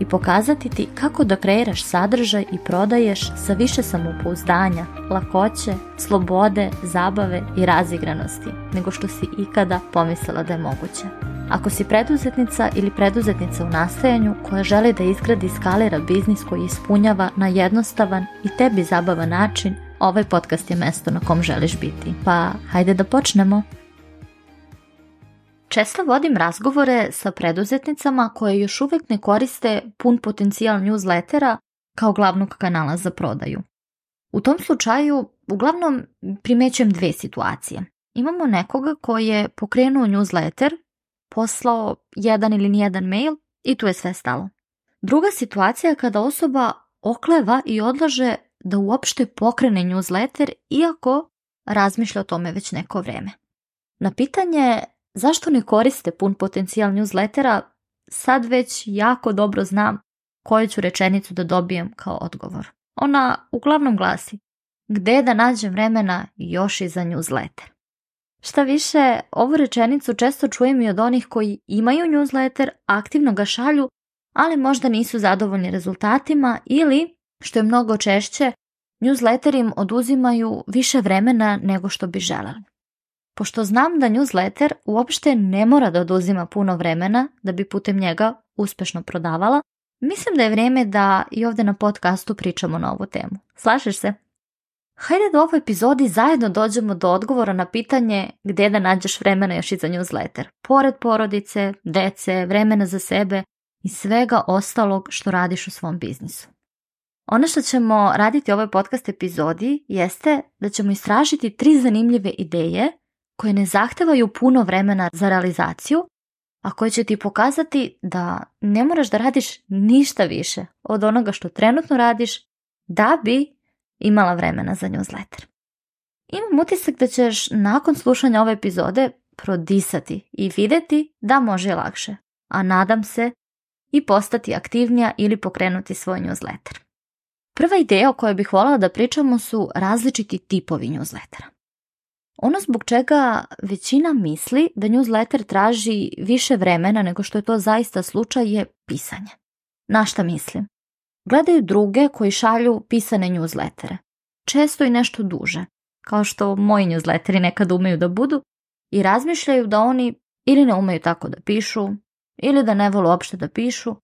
i pokazati ti kako da kreiraš sadržaj i prodaješ sa više samopouzdanja, lakoće, slobode, zabave i razigranosti nego što si ikada pomislila da je moguće. Ako si preduzetnica ili preduzetnica u nastajanju koja želi da izgradi i biznis koji ispunjava na jednostavan i tebi zabavan način, ovaj podcast je mesto na kom želiš biti. Pa hajde da počnemo! Često vodim razgovore sa preduzetnicama koje još uvijek ne koriste pun potencijal newslettera kao glavnog kanala za prodaju. U tom slučaju uglavnom primećujem dve situacije. Imamo nekoga koji je pokrenuo newsletter, poslao jedan ili nijedan mail i tu je sve stalo. Druga situacija je kada osoba okleva i odlaže da uopšte pokrene newsletter iako razmišlja o tome već neko vrijeme. Na pitanje zašto ne koriste pun potencijal newslettera, sad već jako dobro znam koju ću rečenicu da dobijem kao odgovor. Ona uglavnom glasi, gde da nađem vremena još i za newsletter. Šta više, ovu rečenicu često čujem i od onih koji imaju newsletter, aktivno ga šalju, ali možda nisu zadovoljni rezultatima ili, što je mnogo češće, newsletter im oduzimaju više vremena nego što bi želeli pošto znam da newsletter uopšte ne mora da oduzima puno vremena da bi putem njega uspešno prodavala, mislim da je vrijeme da i ovdje na podcastu pričamo na ovu temu. Slažeš se? Hajde da u ovoj epizodi zajedno dođemo do odgovora na pitanje gdje da nađeš vremena još i za newsletter. Pored porodice, dece, vremena za sebe i svega ostalog što radiš u svom biznisu. Ono što ćemo raditi u ovoj podcast epizodi jeste da ćemo istražiti tri zanimljive ideje koje ne zahtevaju puno vremena za realizaciju, a koje će ti pokazati da ne moraš da radiš ništa više od onoga što trenutno radiš da bi imala vremena za newsletter. Imam utisak da ćeš nakon slušanja ove epizode prodisati i vidjeti da može lakše, a nadam se i postati aktivnija ili pokrenuti svoj newsletter. Prva ideja o kojoj bih voljela da pričamo su različiti tipovi newslettera. Ono zbog čega većina misli da newsletter traži više vremena nego što je to zaista slučaj je pisanje. Na šta mislim? Gledaju druge koji šalju pisane newslettere. Često i nešto duže, kao što moji newsletteri nekad umeju da budu, i razmišljaju da oni ili ne umeju tako da pišu, ili da ne vole uopšte da pišu,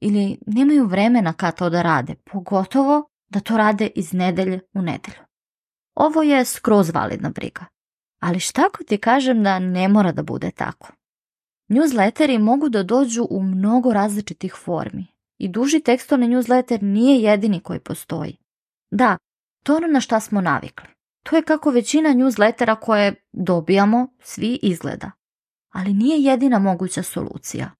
ili nemaju vremena kad to da rade, pogotovo da to rade iz nedelje u nedelju. Ovo je skroz validna briga. Ali šta ako ti kažem da ne mora da bude tako? Newsletteri mogu da dođu u mnogo različitih formi i duži tekstovni newsletter nije jedini koji postoji. Da, to ono na šta smo navikli. To je kako većina newslettera koje dobijamo svi izgleda. Ali nije jedina moguća solucija.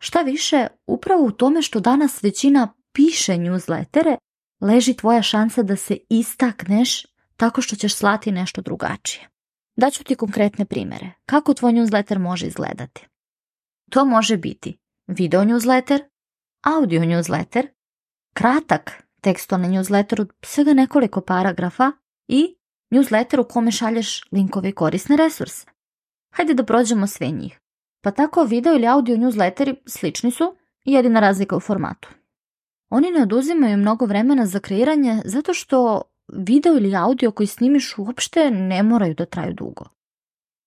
Šta više, upravo u tome što danas većina piše newslettere, leži tvoja šansa da se istakneš tako što ćeš slati nešto drugačije. Daću ti konkretne primjere. Kako tvoj newsletter može izgledati? To može biti video newsletter, audio newsletter, kratak tekstualni newsletter od svega nekoliko paragrafa i newsletter u kome šalješ linkove i korisne resurse. Hajde da prođemo sve njih. Pa tako video ili audio newsletteri slični su, jedina razlika u formatu. Oni ne oduzimaju mnogo vremena za kreiranje zato što video ili audio koji snimiš uopšte ne moraju da traju dugo.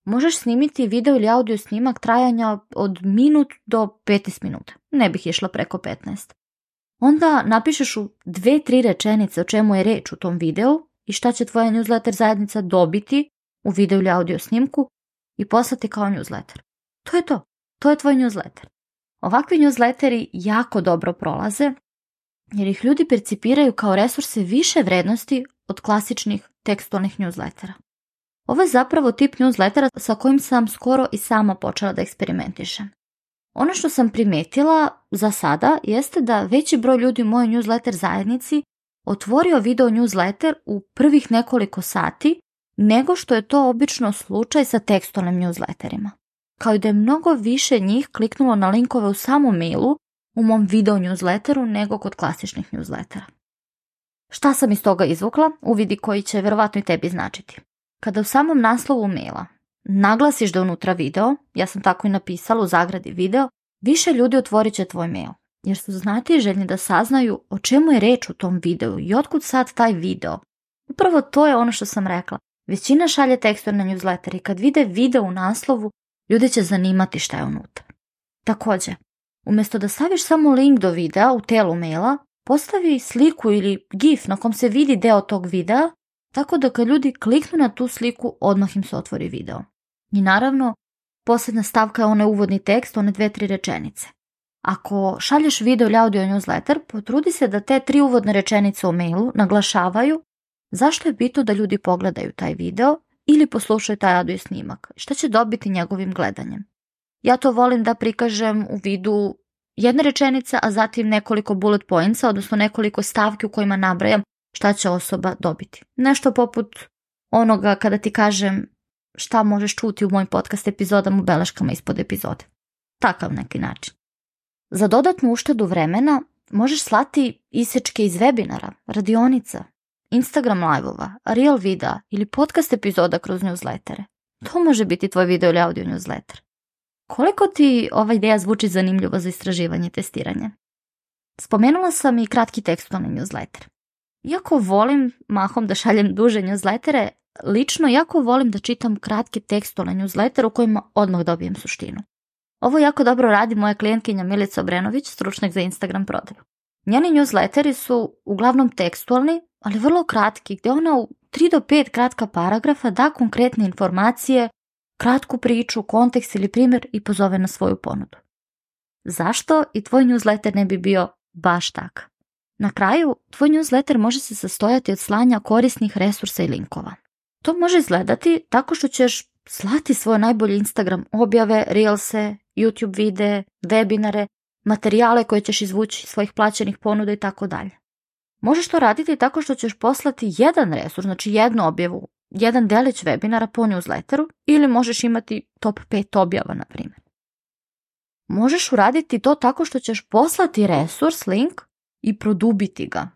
Možeš snimiti video ili audio snimak trajanja od minut do 15 minuta. Ne bih išla preko 15. Onda napišeš u dve, tri rečenice o čemu je reč u tom videu i šta će tvoja newsletter zajednica dobiti u video ili audio snimku i poslati kao newsletter. To je to. To je tvoj newsletter. Ovakvi newsletteri jako dobro prolaze jer ih ljudi percipiraju kao resurse više vrednosti od klasičnih tekstualnih newslettera. Ovo je zapravo tip newslettera sa kojim sam skoro i sama počela da eksperimentišem. Ono što sam primetila za sada jeste da veći broj ljudi u mojoj newsletter zajednici otvorio video newsletter u prvih nekoliko sati nego što je to obično slučaj sa tekstualnim newsletterima. Kao i da je mnogo više njih kliknulo na linkove u samom mailu u mom video newsletteru nego kod klasičnih newslettera. Šta sam iz toga izvukla, uvidi koji će vjerojatno i tebi značiti. Kada u samom naslovu maila naglasiš da unutra video, ja sam tako i napisala u zagradi video, više ljudi otvorit će tvoj mail, jer su znati i željni da saznaju o čemu je reč u tom videu i otkud sad taj video. Upravo to je ono što sam rekla. Većina šalje tekstur na newsletter i kad vide video u naslovu, ljudi će zanimati šta je unutra. Također, Umjesto da staviš samo link do videa u telu maila, postavi sliku ili gif na kom se vidi deo tog videa, tako da kad ljudi kliknu na tu sliku, odmah im se otvori video. I naravno, posljedna stavka je onaj uvodni tekst, one dve, tri rečenice. Ako šalješ video ili audio newsletter, potrudi se da te tri uvodne rečenice u mailu naglašavaju zašto je bitno da ljudi pogledaju taj video ili poslušaju taj audio snimak, šta će dobiti njegovim gledanjem. Ja to volim da prikažem u vidu jedne rečenice, a zatim nekoliko bullet pointsa, odnosno nekoliko stavki u kojima nabrajam šta će osoba dobiti. Nešto poput onoga kada ti kažem šta možeš čuti u mojim podcast epizodama u beleškama ispod epizode. Takav neki način. Za dodatnu uštedu vremena možeš slati isečke iz webinara, radionica, Instagram live-ova, real videa ili podcast epizoda kroz newslettere. To može biti tvoj video ili audio newsletter. Koliko ti ova ideja zvuči zanimljivo za istraživanje i testiranje? Spomenula sam i kratki tekstualni newsletter. Iako volim mahom da šaljem duže newslettere, lično jako volim da čitam kratke tekstualne newsletter u kojima odmah dobijem suštinu. Ovo jako dobro radi moja klijentkinja Milica Obrenović, stručnjak za Instagram prodaju. Njeni newsletteri su uglavnom tekstualni, ali vrlo kratki, gdje ona u 3 do 5 kratka paragrafa da konkretne informacije kratku priču, kontekst ili primjer i pozove na svoju ponudu. Zašto i tvoj newsletter ne bi bio baš tak? Na kraju, tvoj newsletter može se sastojati od slanja korisnih resursa i linkova. To može izgledati tako što ćeš slati svoje najbolje Instagram objave, reelse, YouTube videe, webinare, materijale koje ćeš izvući svojih plaćenih ponuda i tako dalje. Možeš to raditi tako što ćeš poslati jedan resurs, znači jednu objavu jedan delić webinara po newsletteru ili možeš imati top 5 objava, na primjer. Možeš uraditi to tako što ćeš poslati resurs link i produbiti ga.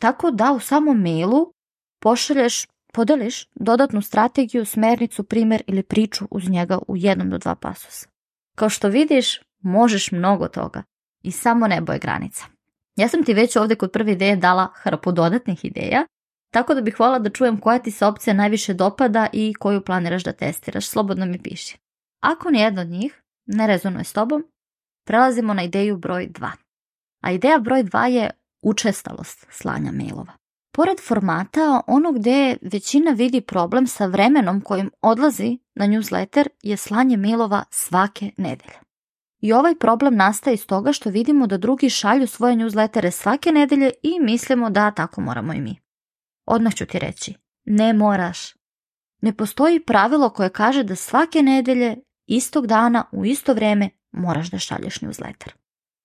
Tako da u samom mailu pošalješ, podeliš dodatnu strategiju, smernicu, primjer ili priču uz njega u jednom do dva pasosa. Kao što vidiš, možeš mnogo toga i samo nebo je granica. Ja sam ti već ovdje kod prve ideje dala hrpu dodatnih ideja tako da bih hvala da čujem koja ti se opcija najviše dopada i koju planiraš da testiraš, slobodno mi piši. Ako nijedna od njih ne rezonuje s tobom, prelazimo na ideju broj 2. A ideja broj 2 je učestalost slanja mailova. Pored formata, ono gdje većina vidi problem sa vremenom kojim odlazi na newsletter je slanje mailova svake nedelje. I ovaj problem nastaje iz toga što vidimo da drugi šalju svoje newslettere svake nedelje i mislimo da tako moramo i mi. Odmah ću ti reći, ne moraš. Ne postoji pravilo koje kaže da svake nedelje, istog dana, u isto vrijeme moraš da šalješ newsletter.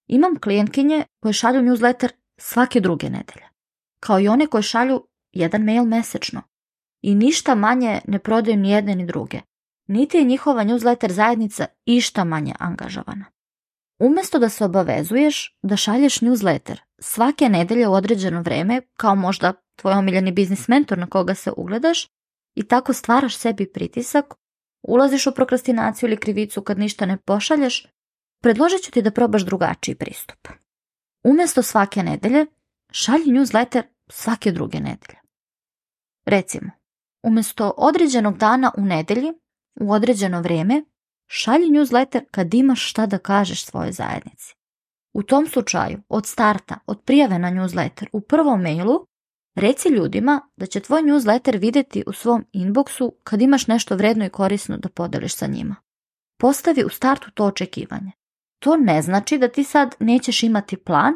Imam klijentkinje koje šalju newsletter svake druge nedelje, kao i one koje šalju jedan mail mesečno. I ništa manje ne prodaju ni jedne ni druge. Niti je njihova newsletter zajednica išta manje angažovana. Umjesto da se obavezuješ da šalješ newsletter svake nedelje u određeno vrijeme, kao možda tvoj omiljeni biznis mentor na koga se ugledaš i tako stvaraš sebi pritisak, ulaziš u prokrastinaciju ili krivicu kad ništa ne pošalješ, predložit ću ti da probaš drugačiji pristup. Umjesto svake nedelje, šalji newsletter svake druge nedelje. Recimo, umjesto određenog dana u nedelji, u određeno vrijeme, šalji newsletter kad imaš šta da kažeš svojoj zajednici. U tom slučaju, od starta, od prijave na newsletter, u prvom mailu, Reci ljudima da će tvoj newsletter vidjeti u svom inboxu kad imaš nešto vredno i korisno da podeliš sa njima. Postavi u startu to očekivanje. To ne znači da ti sad nećeš imati plan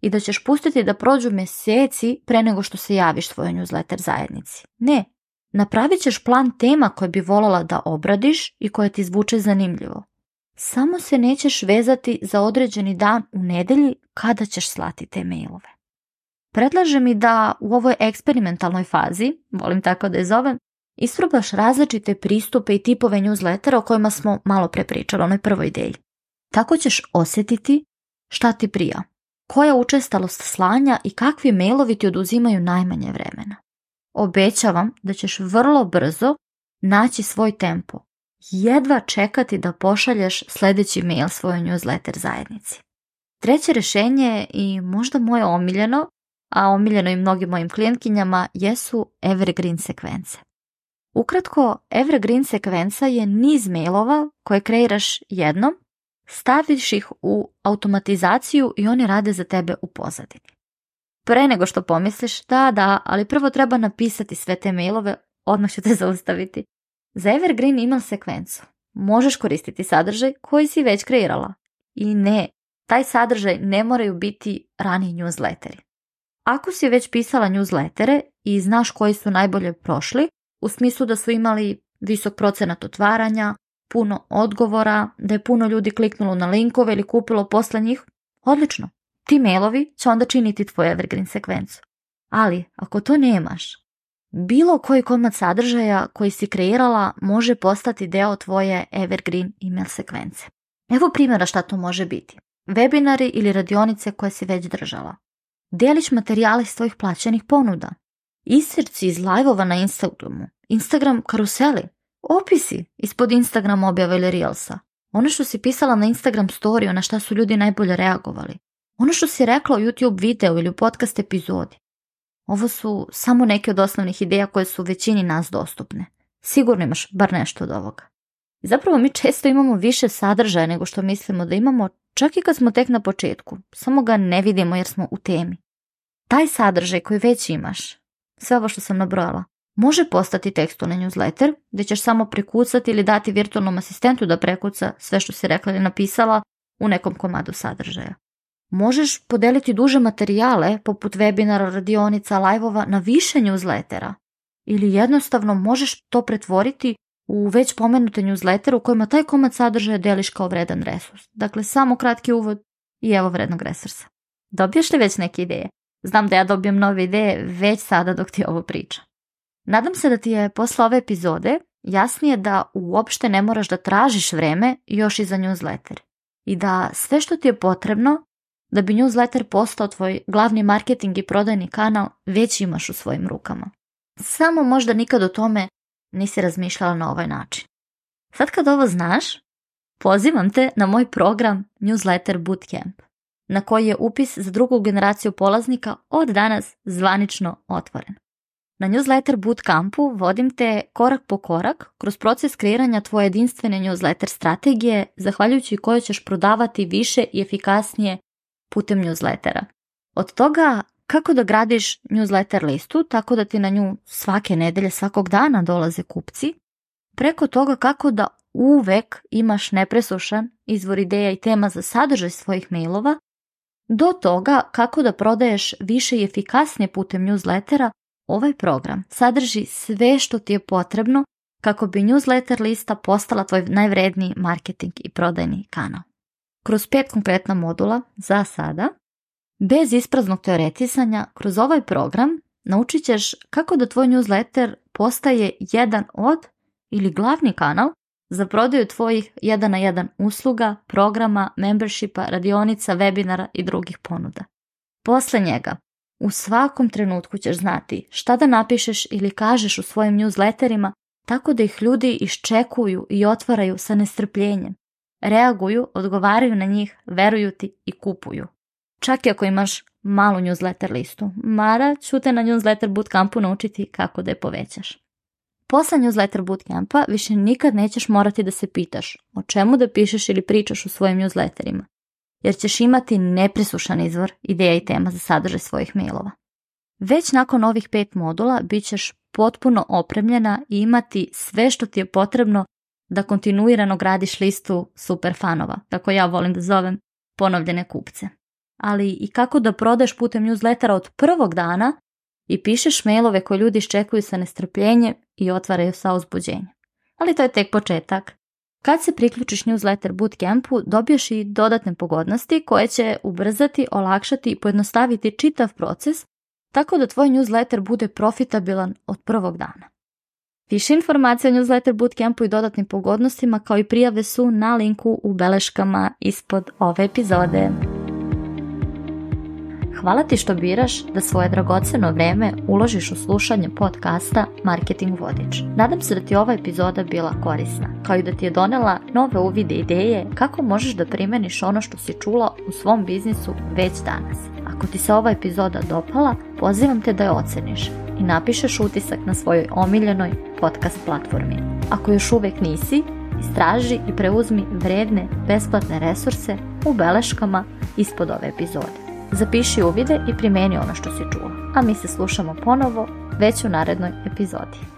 i da ćeš pustiti da prođu mjeseci pre nego što se javiš tvoj newsletter zajednici. Ne, napravit ćeš plan tema koje bi voljela da obradiš i koje ti zvuče zanimljivo. Samo se nećeš vezati za određeni dan u nedelji kada ćeš slati te mailove. Predlaže mi da u ovoj eksperimentalnoj fazi, volim tako da je zovem, isprobaš različite pristupe i tipove newslettera o kojima smo malo pre pričali, onoj prvoj delji. Tako ćeš osjetiti šta ti prija, koja učestalost slanja i kakvi mailovi ti oduzimaju najmanje vremena. Obećavam da ćeš vrlo brzo naći svoj tempo, jedva čekati da pošalješ sljedeći mail svojoj newsletter zajednici. Treće rješenje i možda moje omiljeno a omiljeno i mnogim mojim klijentkinjama, jesu evergreen sekvence. Ukratko, evergreen sekvenca je niz mailova koje kreiraš jednom, staviš ih u automatizaciju i oni rade za tebe u pozadini. Pre nego što pomisliš, da, da, ali prvo treba napisati sve te mailove, odmah ću te zaustaviti. Za evergreen imam sekvencu možeš koristiti sadržaj koji si već kreirala. I ne, taj sadržaj ne moraju biti rani newsletteri. Ako si već pisala newslettere i znaš koji su najbolje prošli, u smislu da su imali visok procenat otvaranja, puno odgovora, da je puno ljudi kliknulo na linkove ili kupilo posle njih, odlično. Ti mailovi će onda činiti tvoju evergreen sekvencu. Ali, ako to nemaš, bilo koji komad sadržaja koji si kreirala može postati deo tvoje evergreen email sekvence. Evo primjera šta to može biti. Webinari ili radionice koje si već držala deliš materijale iz tvojih plaćenih ponuda, isrci iz live na Instagramu, Instagram karuseli, opisi ispod Instagram objave ili Reelsa, ono što si pisala na Instagram storiju na šta su ljudi najbolje reagovali, ono što si rekla u YouTube videu ili u podcast epizodi. Ovo su samo neke od osnovnih ideja koje su većini nas dostupne. Sigurno imaš bar nešto od ovoga. Zapravo mi često imamo više sadržaja nego što mislimo da imamo, čak i kad smo tek na početku, samo ga ne vidimo jer smo u temi taj sadržaj koji već imaš, sve ovo što sam nabrojala, može postati tekstualni newsletter gdje ćeš samo prikucati ili dati virtualnom asistentu da prekuca sve što si rekla ili napisala u nekom komadu sadržaja. Možeš podeliti duže materijale poput webinara, radionica, lajvova na više newslettera ili jednostavno možeš to pretvoriti u već pomenute newsletter u kojima taj komad sadržaja deliš kao vredan resurs. Dakle, samo kratki uvod i evo vrednog resursa. Dobiješ li već neke ideje? Znam da ja dobijem nove ideje već sada dok ti ovo pričam. Nadam se da ti je posle ove epizode jasnije da uopšte ne moraš da tražiš vreme još i za newsletter i da sve što ti je potrebno da bi newsletter postao tvoj glavni marketing i prodajni kanal već imaš u svojim rukama. Samo možda nikad o tome nisi razmišljala na ovaj način. Sad kad ovo znaš, pozivam te na moj program Newsletter Bootcamp na koji je upis za drugu generaciju polaznika od danas zvanično otvoren. Na newsletter Bootcampu vodim te korak po korak kroz proces kreiranja tvoje jedinstvene newsletter strategije, zahvaljujući kojoj ćeš prodavati više i efikasnije putem newslettera. Od toga kako da gradiš newsletter listu tako da ti na nju svake nedelje, svakog dana dolaze kupci, preko toga kako da uvek imaš nepresušan izvor ideja i tema za sadržaj svojih mailova, do toga kako da prodaješ više i efikasnije putem newslettera, ovaj program sadrži sve što ti je potrebno kako bi newsletter lista postala tvoj najvredniji marketing i prodajni kanal. Kroz pet konkretna modula za sada, bez ispraznog teoretisanja, kroz ovaj program naučit ćeš kako da tvoj newsletter postaje jedan od ili glavni kanal za prodaju tvojih jedan na jedan usluga, programa, membershipa, radionica, webinara i drugih ponuda. Posle njega, u svakom trenutku ćeš znati šta da napišeš ili kažeš u svojim newsletterima tako da ih ljudi iščekuju i otvaraju sa nestrpljenjem. Reaguju, odgovaraju na njih, veruju ti i kupuju. Čak i ako imaš malu newsletter listu, Mara ću te na newsletter bootcampu naučiti kako da je povećaš. Posle newsletter bootcampa više nikad nećeš morati da se pitaš o čemu da pišeš ili pričaš u svojim newsletterima, jer ćeš imati nepresušan izvor ideja i tema za sadržaj svojih mailova. Već nakon ovih pet modula bit ćeš potpuno opremljena i imati sve što ti je potrebno da kontinuirano gradiš listu super fanova, kako ja volim da zovem ponovljene kupce. Ali i kako da prodaš putem newslettera od prvog dana i pišeš mailove koje ljudi iščekuju sa nestrpljenjem i otvaraju sa uzbuđenjem. Ali to je tek početak. Kad se priključiš newsletter bootcampu, dobiješ i dodatne pogodnosti koje će ubrzati, olakšati i pojednostaviti čitav proces tako da tvoj newsletter bude profitabilan od prvog dana. Više informacija o newsletter bootcampu i dodatnim pogodnostima kao i prijave su na linku u beleškama ispod ove epizode. Hvala ti što biraš da svoje dragoceno vreme uložiš u slušanje podcasta Marketing Vodič. Nadam se da ti ova epizoda bila korisna, kao i da ti je donela nove uvide ideje kako možeš da primeniš ono što si čula u svom biznisu već danas. Ako ti se ova epizoda dopala, pozivam te da je oceniš i napišeš utisak na svojoj omiljenoj podcast platformi. Ako još uvek nisi, istraži i preuzmi vredne, besplatne resurse u beleškama ispod ove epizode. Zapiši uvide i primeni ono što si čuo, a mi se slušamo ponovo već u narednoj epizodi.